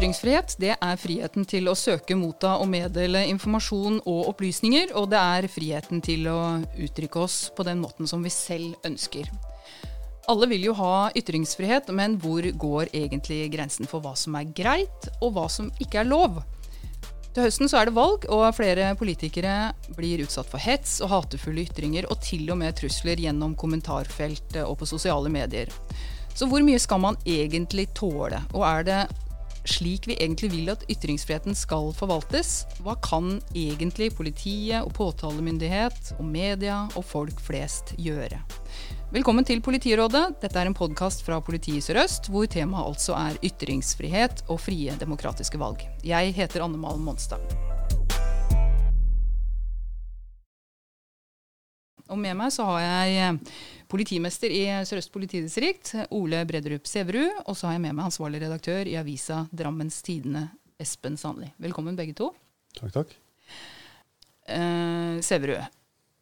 Ytringsfrihet det er friheten til å søke, motta og meddele informasjon og opplysninger, og det er friheten til å uttrykke oss på den måten som vi selv ønsker. Alle vil jo ha ytringsfrihet, men hvor går egentlig grensen for hva som er greit, og hva som ikke er lov? Til høsten så er det valg, og flere politikere blir utsatt for hets og hatefulle ytringer, og til og med trusler gjennom kommentarfelt og på sosiale medier. Så hvor mye skal man egentlig tåle, og er det slik vi egentlig vil at ytringsfriheten skal forvaltes, hva kan egentlig politiet og påtalemyndighet og media og folk flest gjøre? Velkommen til Politirådet. Dette er en podkast fra Politiet Sør-Øst, hvor temaet altså er ytringsfrihet og frie demokratiske valg. Jeg heter Anne Malen Monstad. Og med meg så har jeg politimester i Sør-Øst politidistrikt, Ole Brederup Sæverud. Og så har jeg med meg ansvarlig redaktør i avisa Drammens Tidende, Espen Sandli. Velkommen begge to. Takk, takk. Eh, Sæverud,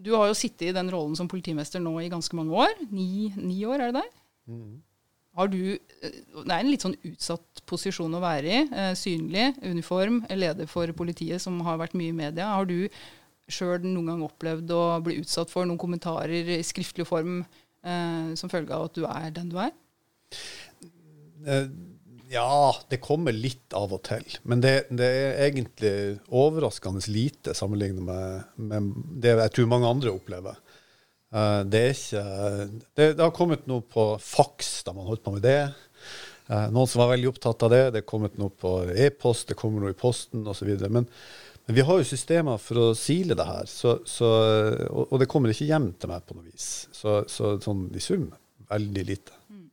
du har jo sittet i den rollen som politimester nå i ganske mange år. Ni, ni år, er det der? Mm. Har du, eh, Det er en litt sånn utsatt posisjon å være i. Eh, synlig, uniform, leder for politiet som har vært mye i media. Har du sjøl noen gang opplevd å bli utsatt for noen kommentarer i skriftlig form eh, som følge av at du er den du er? Eh, ja, det kommer litt av og til. Men det, det er egentlig overraskende lite sammenlignet med, med, det jeg tror mange andre opplever. Uh, det er ikke det, det, har kommet noe på faks da man holdt på med det. Uh, noen som var veldig opptatt av det. Det er kommet noe på e-post, det kommer noe i posten osv. Men men vi har jo systemer for å sile det her, så, så, og, og, det kommer ikke hjem til meg på noe vis. Så, så sånn i sum veldig lite. Mm.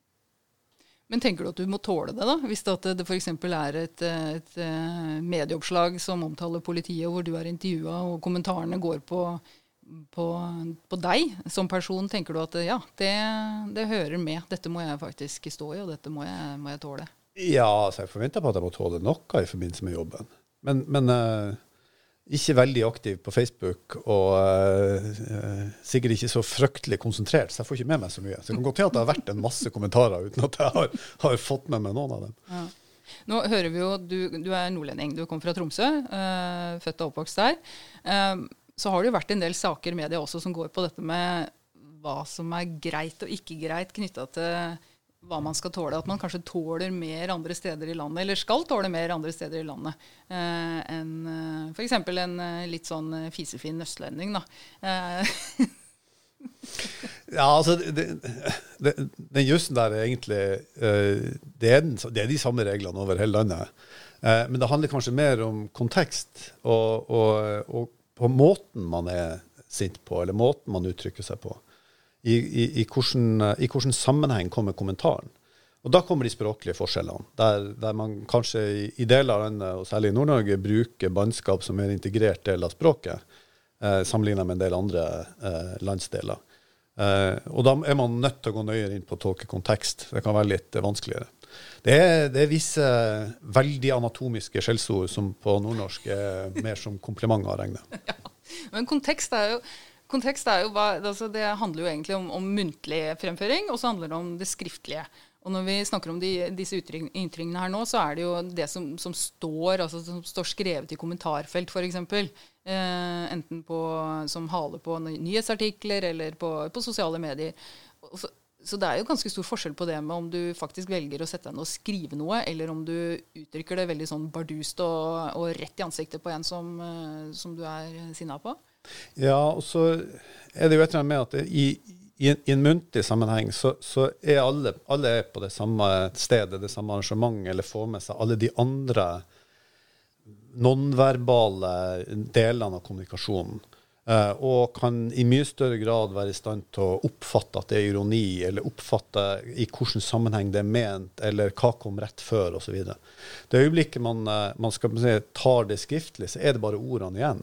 Men tenker du at du må tåle det, da? Hvis det, det f.eks. er et, et, eh, medieoppslag som omtaler politiet, hvor du er intervjua, og kommentarene går på, på, på, deg som person, tenker du at ja, det, det, hører med. Dette må jeg faktisk stå i, og dette må jeg, må jeg tåle? Ja, så jeg forventer på at jeg må tåle noe i forbindelse med jobben. Men, men uh, ikke veldig aktiv på Facebook og uh, sikkert ikke så fryktelig konsentrert, så jeg får ikke med meg så mye. Så det kan godt hende at det har vært en masse kommentarer uten at jeg har, har fått med meg noen av dem. Ja. Nå hører vi jo, Du, du er nordlending, du kom fra Tromsø, uh, født og oppvokst der. Um, så har det jo vært en del saker i media også som går på dette med hva som er greit og ikke greit knytta til hva man skal tåle. At man kanskje tåler mer andre steder i landet, eller skal tåle mer andre steder i landet eh, enn eh, f.eks. en eh, litt sånn eh, fisefin østlending, da. Eh. ja, altså det, det, Den jussen der er egentlig uh, det, er den, det, er de samme reglene over hele landet. Men det handler kanskje mer om kontekst og, og, og på måten man er sint på, eller måten man uttrykker seg på i, i, hvordan, i hvordan sammenheng kommer kommentaren. Og da kommer de språklige forskjellene, der, der man kanskje i, i, deler av landet, og særlig i Nord-Norge, bruker bannskap som en integrert del av språket, eh, sammenlignet med en del andre eh, landsdeler. Eh, og da er man nødt til å gå nøyere inn på å tolke kontekst. Det kan være litt eh, vanskeligere. Det er, det er, visse veldig anatomiske skjellsord som på nordnorsk er mer som komplimenter å regne. Ja, men kontekst er jo Kontekst jo altså det handler jo egentlig om, om muntlig fremføring, og så handler det om det skriftlige. Og når vi snakker om de, disse ytringene her nå, så er det jo det som, som, står, altså som står skrevet i kommentarfelt, f.eks. Eh, enten på, som hale på nyhetsartikler eller på, på sosiale medier. Så, så, det er jo ganske stor forskjell på det med om du faktisk velger å sette deg ned og skrive noe, eller om du uttrykker det veldig sånn bardust og, og rett i ansiktet på en som, eh, som du er sinna på. Ja, og så er det jo et eller annet med at i, i, i en muntlig sammenheng så, så, er alle, alle er på det samme stedet, det samme arrangementet, eller får med seg alle de andre nonverbale delene av kommunikasjonen. Uh, og kan i mye større grad være i stand til å oppfatte at det er ironi, eller oppfatte i hvilken sammenheng det er ment, eller hva kom rett før, osv. Det øyeblikket man, uh, man skal si, tar det skriftlig, så er det bare ordene igjen.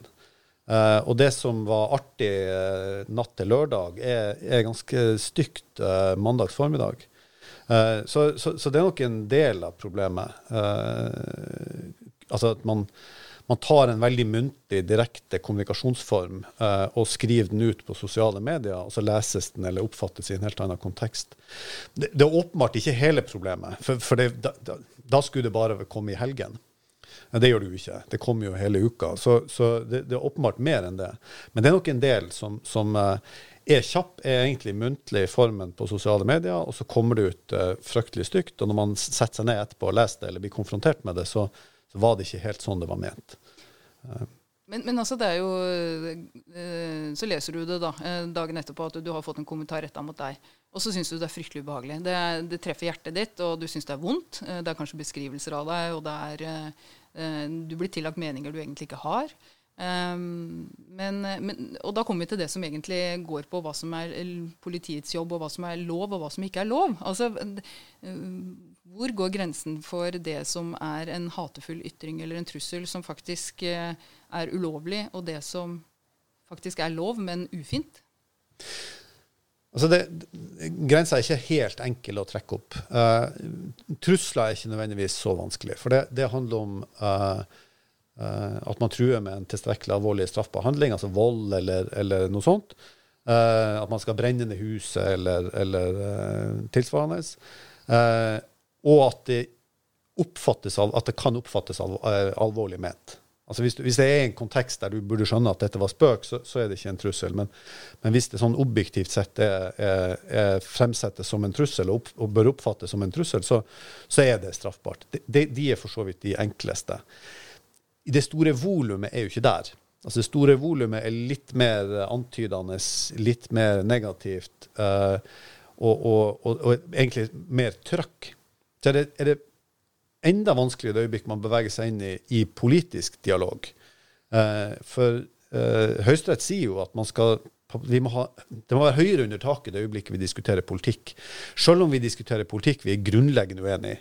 Uh, og det som var artig uh, natt til lørdag, er, er ganske stygt uh, mandags formiddag. Så, så, så, det er nok en del av problemet. altså at man, man, tar en veldig muntlig, direkte kommunikasjonsform og skriver den ut på sosiale medier, og så leses den eller oppfattes i en helt annen kontekst. Det, det er åpenbart ikke hele problemet. For, for det, da, da skulle det bare komme i helgen. Men det gjør jo ikke. Det kommer jo hele uka. Så, så det, det, er åpenbart mer enn det. Men det er nok en del som, som uh, er kjapp, er egentlig muntlig i formen på sosiale medier, og så kommer det ut uh, fryktelig stygt. Og når man setter seg ned etterpå og leser det, eller blir konfrontert med det, så, så var det ikke helt sånn det var ment. Uh, men, men, altså, det er jo Så leser du det da, dagen etterpå at du har fått en kommentar retta mot deg. Og så syns du det er fryktelig ubehagelig. Det, det, treffer hjertet ditt, og du syns det er vondt. Det er kanskje beskrivelser av deg, og det er Eh, du blir tillagt meninger du egentlig ikke har. Um, men, men, og da kommer vi til det som egentlig går på hva som er politiets jobb, og hva som er lov, og hva som ikke er lov. Altså, hvor går grensen for det som er en hatefull ytring eller en trussel som faktisk uh, er ulovlig, og det som faktisk er lov, men ufint? Altså det, Grensa er ikke helt enkel å trekke opp. Uh, trusler er ikke nødvendigvis så vanskelig. For det, det handler om uh, uh, at man truer med en tilstrekkelig alvorlig straffbehandling, altså vold eller, eller noe sånt. at man skal brenne ned huset eller, eller tilsvarende. og at det, oppfattes at det kan oppfattes alvorlig ment. Altså hvis, hvis, det er en kontekst der du burde skjønne at dette var spøk, så, så er det ikke en trussel. Men, men, hvis det sånn objektivt sett er, er, er fremsettes som en trussel og, opp, og, bør oppfattes som en trussel, så, så er det straffbart. De, de, de, er for så vidt de enkleste. Det store volumet er jo ikke der. Altså Det store volumet er litt mer antydende, litt mer negativt, uh, og, og, og, egentlig mer trøkk. Så er det, er det enda vanskeligere øyeblikk man beveger seg inn i, i politisk dialog. Eh, for eh, Høyesterett sier jo at man skal må ha, det må være høyere under taket det øyeblikket vi diskuterer politikk. Selv om vi diskuterer politikk vi er grunnleggende uenig i,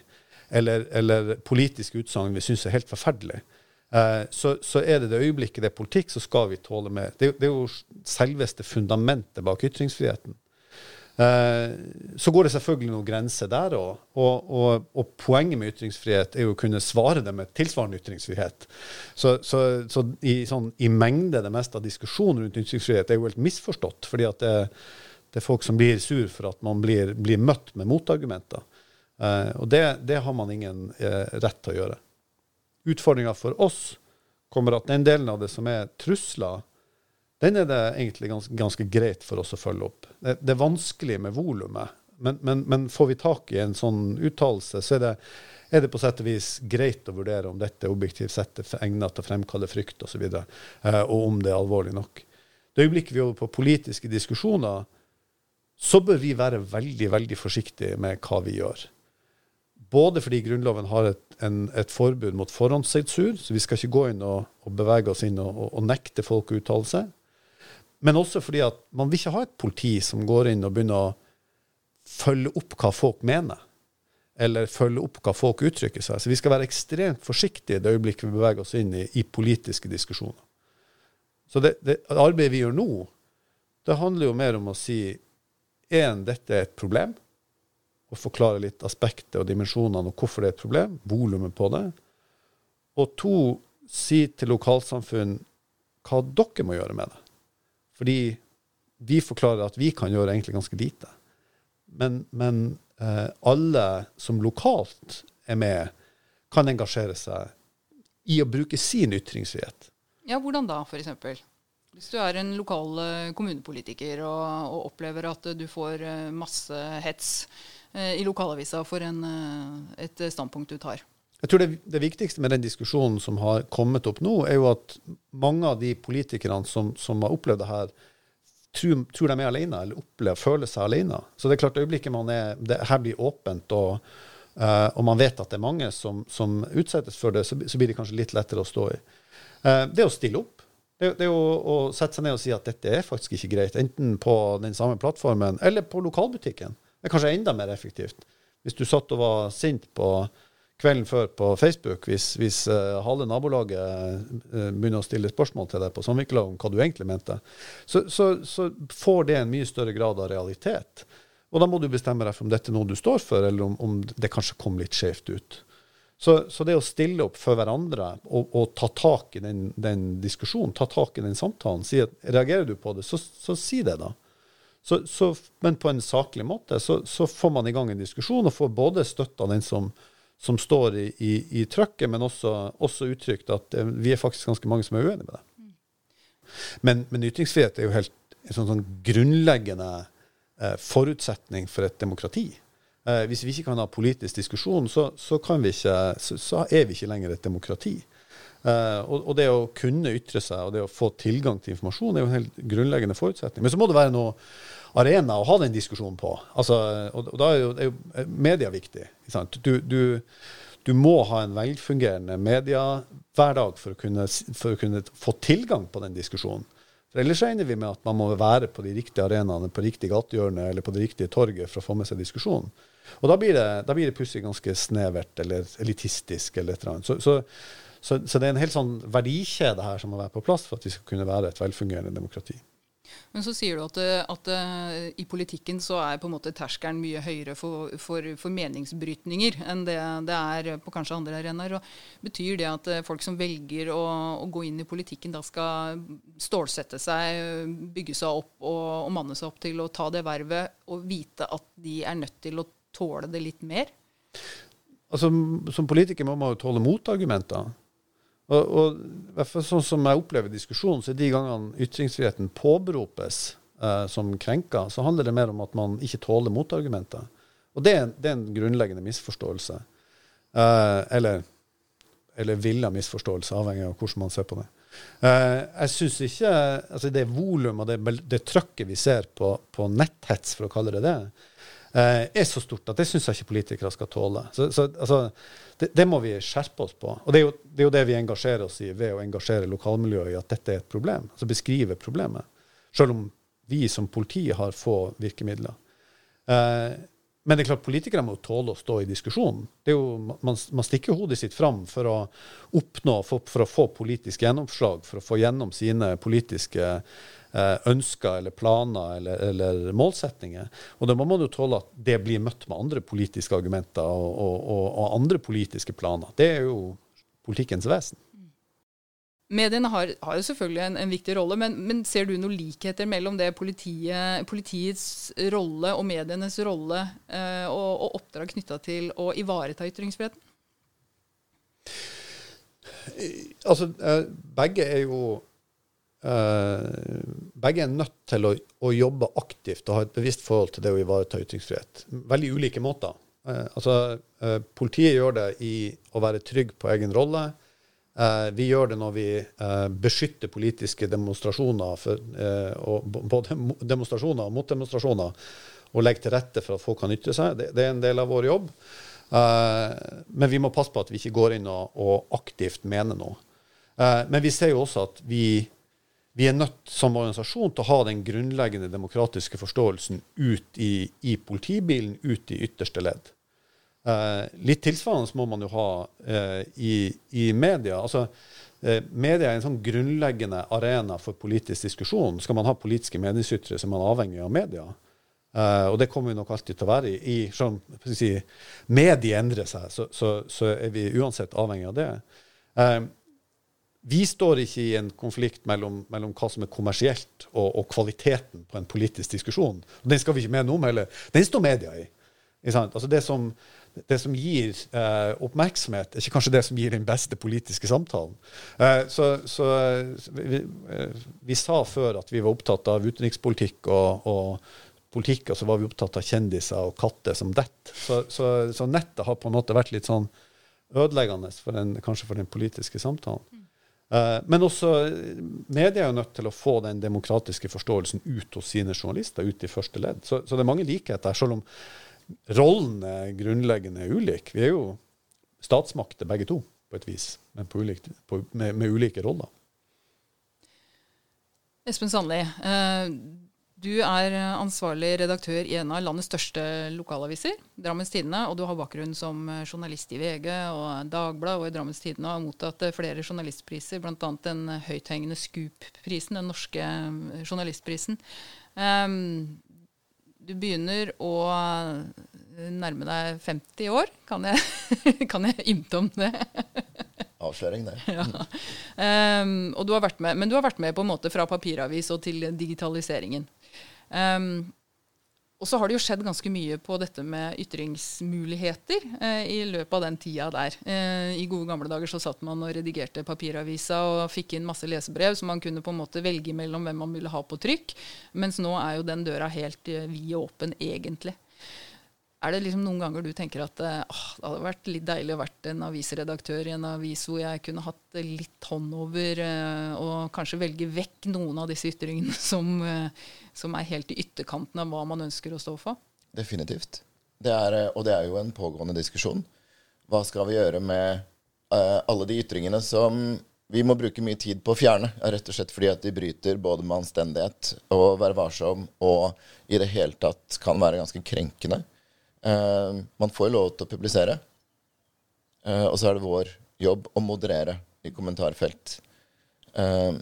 eller, eller politiske utsagn vi syns er helt forferdelig, eh, så, så, er det det øyeblikket det er politikk, så skal vi tåle med. Det, det er jo selveste fundamentet bak ytringsfriheten. Eh, så går det selvfølgelig noen grenser der òg. Og, og, og, poenget med ytringsfrihet er jo å kunne svare det med tilsvarende ytringsfrihet. Så, så, så i, sånn, i, mengde det meste av diskusjonen rundt ytringsfrihet er jo helt misforstått. fordi at det, det, er folk som blir sur for at man blir, blir møtt med motargumenter. Uh, og det, det, har man ingen uh, rett til å gjøre. Utfordringa for oss kommer at den delen av det som er trusler den er det egentlig ganske, ganske greit for oss å følge opp. Det, det er vanskelig med volumet, men, men, men, får vi tak i en sånn uttalelse, så er det, er det, på sett og vis greit å vurdere om dette objektivt sett er egnet til å fremkalle frykt osv., og, så videre, og om det er alvorlig nok. Det øyeblikket vi er over på politiske diskusjoner, så bør vi være veldig, veldig forsiktige med hva vi gjør. Både fordi Grunnloven har et, en, et forbud mot forhåndssensur, så vi skal ikke gå inn og, og bevege oss inn og, og, og nekte folk å uttale seg. Men også fordi at man vil ikke ha et politi som går inn og begynner å følge opp hva folk mener. Eller følge opp hva folk uttrykker seg. Så vi skal være ekstremt forsiktige det øyeblikket vi beveger oss inn i, i politiske diskusjoner. Så det, det, arbeidet vi gjør nå, det handler jo mer om å si én, dette er et problem. Og forklare litt aspektet og dimensjonene og hvorfor det er et problem. Volumet på det. Og to, si til lokalsamfunn hva dere må gjøre med det. Fordi vi forklarer at vi kan gjøre egentlig ganske lite. Men, men eh, alle som lokalt er med, kan engasjere seg i å bruke sin ytringsfrihet. Ja, hvordan da, f.eks.? Hvis du er en lokal eh, kommunepolitiker og, og, opplever at du får eh, masse hets eh, i lokalavisa for en, eh, et standpunkt du tar. Jeg tror det, det, viktigste med den diskusjonen som har kommet opp nå, er jo at mange av de politikerne som, som har opplevd det her, tror, tror, de er alene, eller opplever, føler seg alene. Så det er klart, øyeblikket man er, det her blir åpent, og, uh, og, man vet at det er mange som, som utsettes for det, så, så, blir det kanskje litt lettere å stå i. Uh, det å stille opp. Det, det å, å, sette seg ned og si at dette er faktisk ikke greit, enten på den samme plattformen eller på lokalbutikken. Det er kanskje enda mer effektivt. Hvis du satt og var sint på kvelden før på Facebook, hvis, hvis uh, halve nabolaget uh, begynner å stille spørsmål til deg på samvirkelov om hva du egentlig mente, så, så, så, får det en mye større grad av realitet. Og da må du bestemme deg for om dette er noe du står for, eller om, om det kanskje kom litt skjevt ut. Så, så, det å stille opp for hverandre og, og ta tak i den, den, diskusjonen, ta tak i den samtalen, si at reagerer du på det, så, så si det, da. men på en saklig måte så, får man i gang en diskusjon og får både støtte av den som som står i, i, i trøkket, men også, også uttrykt at eh, vi er faktisk ganske mange som er uenige med det. Men, men ytringsfrihet er jo helt en sånn, sånn grunnleggende eh, forutsetning for et demokrati. Eh, hvis vi ikke kan ha politisk diskusjon, så, så, ikke, så, så, er vi ikke lenger et demokrati. Eh, og, og, det å kunne ytre seg og det å få tilgang til informasjon er jo en helt grunnleggende forutsetning. Men så må det være noe arena å ha den diskusjonen på. Altså, og, og, da er jo, er jo media viktig. Du, du, du, må ha en velfungerende mediehverdag for, for å kunne få tilgang på den diskusjonen. For Ellers regner vi med at man må være på de riktige arenaene, på riktig gatehjørne eller på det riktige torget for å få med seg diskusjonen. Og da blir det, da blir det plutselig ganske snevert eller elitistisk eller et eller annet. Så, så, så, så, det er en helt sånn verdikjede her som må være på plass for at vi skal kunne være et velfungerende demokrati. Men så sier du at, eh, at, uh, i politikken så er på en måte terskelen mye høyere for, for, for meningsbrytninger enn det det er på kanskje andre arenaer. Betyr det at uh, folk som velger å, å, gå inn i politikken, da skal stålsette seg, bygge seg opp og, og manne seg opp til å ta det vervet, og vite at de er nødt til å tåle det litt mer? Altså, Som politiker må man jo tåle motargumenter. Og, og sånn som jeg opplever diskusjonen, så er de gangene ytringsfriheten påberopes eh, som krenka, så handler det mer om at man ikke tåler motargumenter. Og det er, det er en grunnleggende misforståelse. Eh, eller, eller villa misforståelse, avhengig av hvordan man ser på det. Eh, jeg syns ikke altså Det volumet og det, det trøkket vi ser på, på netthets, for å kalle det det, eh, er så stort at det syns jeg ikke politikere skal tåle. Så, så altså det, det, må vi skjerpe oss på. Og det er, jo, det er, jo, det vi engasjerer oss i ved å engasjere lokalmiljøet i at dette er et problem. Altså beskrive problemet. Selv om vi som politi har få virkemidler. Eh, men det er klart politikere må tåle å stå i diskusjonen. Jo, man, man stikker hodet sitt fram for å oppnå, for, for, å få politisk gjennomslag, for å få gjennom sine politiske ønsker eller planer eller, eller, målsetninger. Og da må man jo tåle at det blir møtt med andre politiske argumenter og, og, og, andre politiske planer. Det er jo politikkens vesen. Mediene har, har, jo selvfølgelig en, en viktig rolle, men, men, ser du noen likheter mellom det politiet, politiets rolle og medienes rolle eh, og, og, oppdrag knytta til å ivareta ytringsfriheten? Altså, eh, begge er jo begge er nødt til å, å, jobbe aktivt og ha et bevisst forhold til det å ivareta ytringsfrihet. Veldig ulike måter. Uh, altså, uh, politiet gjør det i å være trygg på egen rolle. vi gjør det når vi beskytter politiske demonstrasjoner, for, både demonstrasjoner og motdemonstrasjoner, og legger til rette for at folk kan ytre seg. Det, det er en del av vår jobb. men vi må passe på at vi ikke går inn og, og aktivt mener noe. men vi ser jo også at vi vi er nødt som organisasjon til å ha den grunnleggende demokratiske forståelsen ut i, i politibilen, ut i ytterste ledd. Eh, litt tilsvarende må man jo ha eh, i, i, media. Altså, eh, media er en sånn grunnleggende arena for politisk diskusjon. Skal man ha politiske meningsytre, så er man avhengig av media. Eh, og det kommer vi nok alltid til å være i. I som si, medier endrer seg, så, så, så, er vi uansett avhengig av det. Eh, vi står ikke i en konflikt mellom, mellom hva som er kommersielt, og, og, kvaliteten på en politisk diskusjon. Den skal vi ikke mene om heller. Den står media i. Altså det, som, det som gir eh, oppmerksomhet, er ikke kanskje det som gir den beste politiske samtalen. Eh, så, så vi, eh, vi, sa før at vi var opptatt av utenrikspolitikk og, og, politikk, og så var vi opptatt av kjendiser og katter som detter. Så, så, så, nettet har på en måte vært litt sånn ødeleggende for den, kanskje for den politiske samtalen. Eh, men også media er jo nødt til å få den demokratiske forståelsen ut hos sine journalister, ut i første ledd. Så, så det er mange likheter, selv om rollen er grunnleggende ulik. Vi er jo statsmakter begge to, på et vis, men ulik, på, med, med, ulike roller. Espen Sandli, eh, du er ansvarlig redaktør i en av landets største lokalaviser, Drammens Tidende, og du har bakgrunn som journalist i VG og Dagbladet og i Drammens Tidende og har mottatt flere journalistpriser, bl.a. den høythengende Scoop-prisen, den norske journalistprisen. Um, du begynner å nærme deg 50 år. Kan jeg, kan jeg ymte om det? Avsløring, det. ja. um, og du har vært med, men du har vært med på en måte fra papiravis og til digitaliseringen. Um, Og så har det jo skjedd ganske mye på dette med ytringsmuligheter eh, i løpet av den tida der. Eh, I gode gamle dager så satt man og redigerte papiravisa og fikk inn masse lesebrev, så man kunne på en måte velge mellom hvem man ville ha på trykk. Mens nå er jo den døra helt eh, vid åpen, egentlig. Er det liksom noen ganger du tenker at åh, det hadde vært litt deilig å vært en avisredaktør i en avis hvor jeg kunne hatt litt hånd over, eh, og kanskje velge vekk noen av disse ytringene som, eh, som er helt i ytterkanten av hva man ønsker å stå for? Definitivt. Det er, eh, og det er jo en pågående diskusjon. Hva skal vi gjøre med uh, alle de ytringene som vi må bruke mye tid på å fjerne? Rett og slett fordi at de bryter både med anstendighet og være varsom, og i det hele tatt kan være ganske krenkende. Uh, man får jo lov til å publisere. uh, og så er det vår jobb å moderere i kommentarfelt. Uh,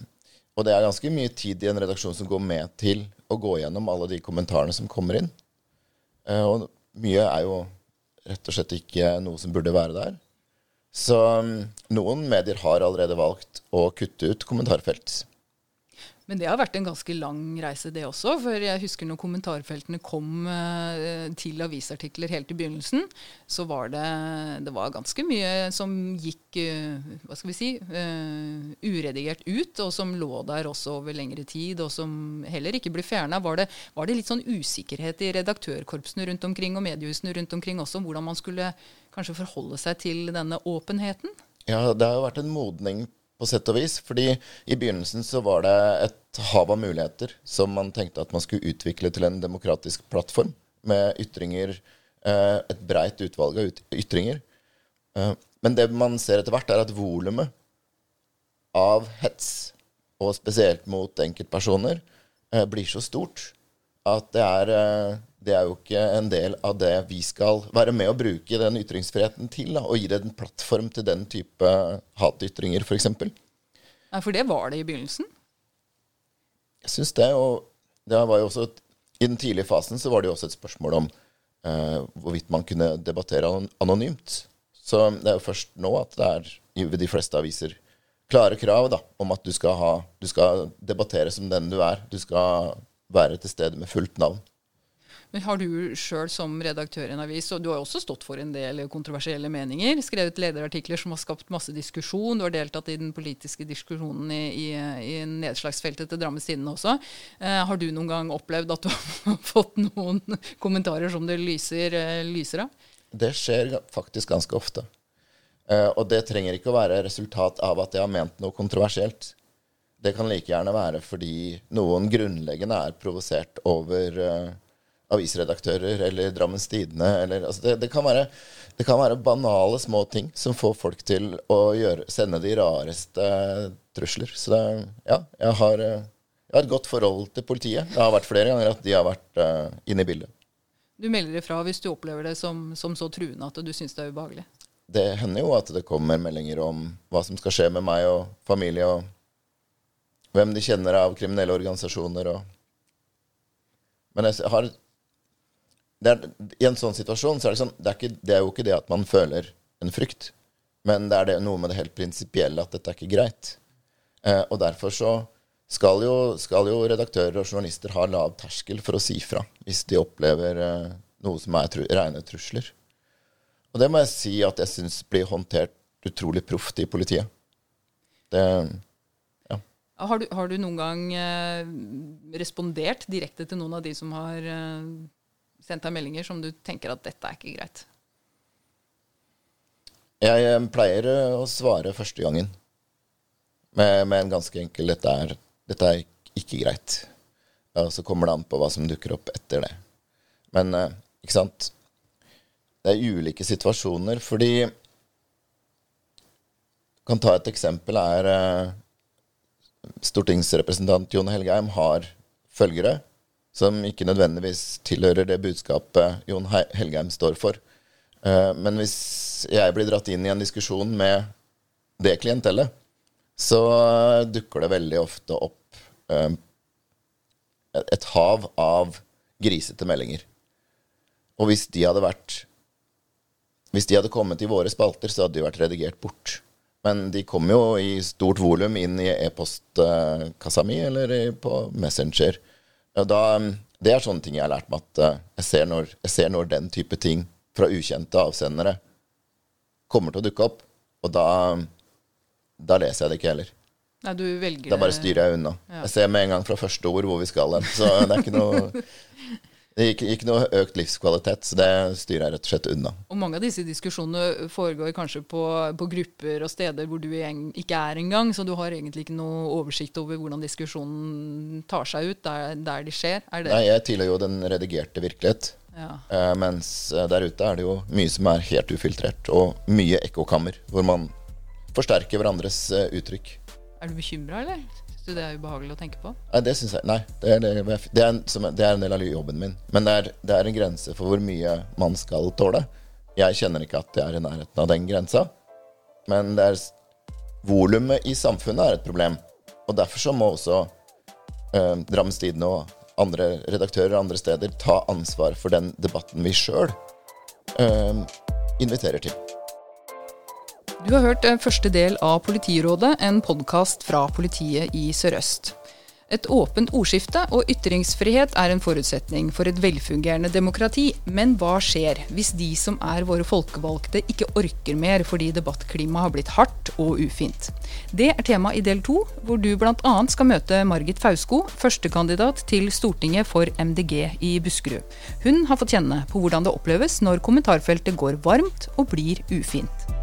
og det er ganske mye tid i en redaksjon som går med til å gå gjennom alle de kommentarene som kommer inn. Eh, og mye er jo rett og slett ikke noe som burde være der. Så mm, noen medier har allerede valgt å kutte ut kommentarfelt. Men det har vært en ganske lang reise, det også. For jeg husker når kommentarfeltene kom eh, til avisartikler helt i begynnelsen, så var det, det var ganske mye som gikk eh, hva skal vi si, eh, uredigert ut, og som lå der også over lengre tid, og som heller ikke ble fjerna. Var, var, det litt sånn usikkerhet i redaktørkorpsene rundt omkring og mediehusene rundt omkring også, om hvordan man skulle kanskje forholde seg til denne åpenheten? Ja, det har jo vært en modning på sett og vis. Fordi i begynnelsen så var det et hav av muligheter som man tenkte at man skulle utvikle til en demokratisk plattform med ytringer, eh, et breit utvalg av ytringer. Eh, men det man ser etter hvert, er at volumet av hets, og spesielt mot enkeltpersoner, eh, blir så stort at det er det er jo ikke en del av det vi skal være med å bruke den ytringsfriheten til. Da, og gi det en plattform til den type hatytringer, f.eks. Nei, for det var det i begynnelsen? Jeg syns det. Og det var jo også I den tidlige fasen så var det jo også et spørsmål om eh, hvorvidt man kunne debattere anonymt. Så det er jo først nå at det er ved de fleste aviser klare krav da, om at du skal, ha, du skal debattere som den du er. Du skal være til stede med fullt navn. Men har du sjøl som redaktør i en avis, og du har jo også stått for en del kontroversielle meninger, skrevet lederartikler som har skapt masse diskusjon, du har deltatt i den politiske diskusjonen i, i, i nedslagsfeltet til Drammens Tidende også. Eh, har du noen gang opplevd at du har fått noen kommentarer som det lyser, eh, lyser av? Det skjer faktisk ganske ofte. Eh, og det trenger ikke å være resultat av at jeg har ment noe kontroversielt. Det kan like gjerne være fordi noen grunnleggende er provosert over uh, avisredaktører eller Drammens Tidende. Eller, altså det, det, kan være, det, kan være, banale små ting som får folk til å gjøre, sende de rareste trusler. Så det, ja, jeg har, jeg har, et godt forhold til politiet. Det har vært flere ganger at de har vært uh, inne i bildet. Du melder ifra hvis du opplever det som, som så truende at du syns det er ubehagelig? Det hender jo at det kommer meldinger om hva som skal skje med meg og familie, og hvem de kjenner av kriminelle organisasjoner. Og men jeg har er, I en sånn situasjon så er det sånn det er, ikke, det er, jo ikke det at man føler en frykt, men det er det, noe med det helt prinsipielle at dette er ikke greit. Eh, og derfor så skal jo, skal jo, redaktører og journalister ha lav terskel for å si fra hvis de opplever eh, noe som er tru, rene trusler. Og det må jeg si at jeg syns blir håndtert utrolig proft i politiet. Det. Har du, har du noen gang eh, respondert direkte til noen av de som har eh, sendt deg meldinger som du tenker at dette er ikke greit? Jeg eh, pleier eh, å svare første gangen med, med en ganske enkel dette er, 'Dette er ikke greit'. Og så kommer det an på hva som dukker opp etter det. Men eh, ikke sant Det er ulike situasjoner, fordi kan ta et eksempel er Stortingsrepresentant Jon Helgheim har følgere som ikke nødvendigvis tilhører det budskapet Jon Helgheim står for. Eh, men hvis jeg blir dratt inn i en diskusjon med det klientellet, så dukker det veldig ofte opp eh, et hav av grisete meldinger. Og hvis de hadde vært Hvis de hadde kommet i våre spalter, så hadde de vært redigert bort. Men de kommer jo i stort volum inn i e-postkassa mi eller på Messenger. Da um, det er sånne ting jeg har lært meg at eh, jeg, ser når, jeg ser når den type ting fra ukjente avsendere kommer til å dukke opp. Og da, da leser jeg det ikke heller. Nei, du velger Da bare styrer jeg unna. Ja. Jeg ser med en gang fra første ord hvor vi skal hen. Så det er ikke noe det gikk ikke, noe økt livskvalitet, så det styrer jeg rett og slett unna. Og mange av disse diskusjonene foregår kanskje på, på grupper og steder hvor du ikke er engang, så du har egentlig ikke noe oversikt over hvordan diskusjonen tar seg ut der, der de skjer. Er det? Nei, jeg tilhører jo den redigerte virkelighet. Ja. Uh, mens eh, der ute er det jo mye som er helt ufiltrert, og mye ekkokammer, hvor man forsterker hverandres uh, uttrykk. Er du bekymra, eller? Du det er ubehagelig å tenke på? Nei, det syns jeg Nei, det er, det, er en, det er en del av jobben min. Men det er, det er en grense for hvor mye man skal tåle. Jeg kjenner ikke at jeg er i nærheten av den grensa. Men det er volumet i samfunnet er et problem. Og derfor så må også eh, Drammens Tidende og andre redaktører andre steder ta ansvar for den debatten vi sjøl eh, inviterer til. Du har hørt eh, første del av Politirådet, en podkast fra politiet i Sør-Øst. Et åpent ordskifte og ytringsfrihet er en forutsetning for et velfungerende demokrati. Men hva skjer hvis de som er våre folkevalgte ikke orker mer fordi debattklimaet har blitt hardt og ufint? Det er tema i del to, hvor du bl.a. skal møte Margit Fausko, førstekandidat til Stortinget for MDG i Buskerud. Hun har fått kjenne på hvordan det oppleves når kommentarfeltet går varmt og blir ufint.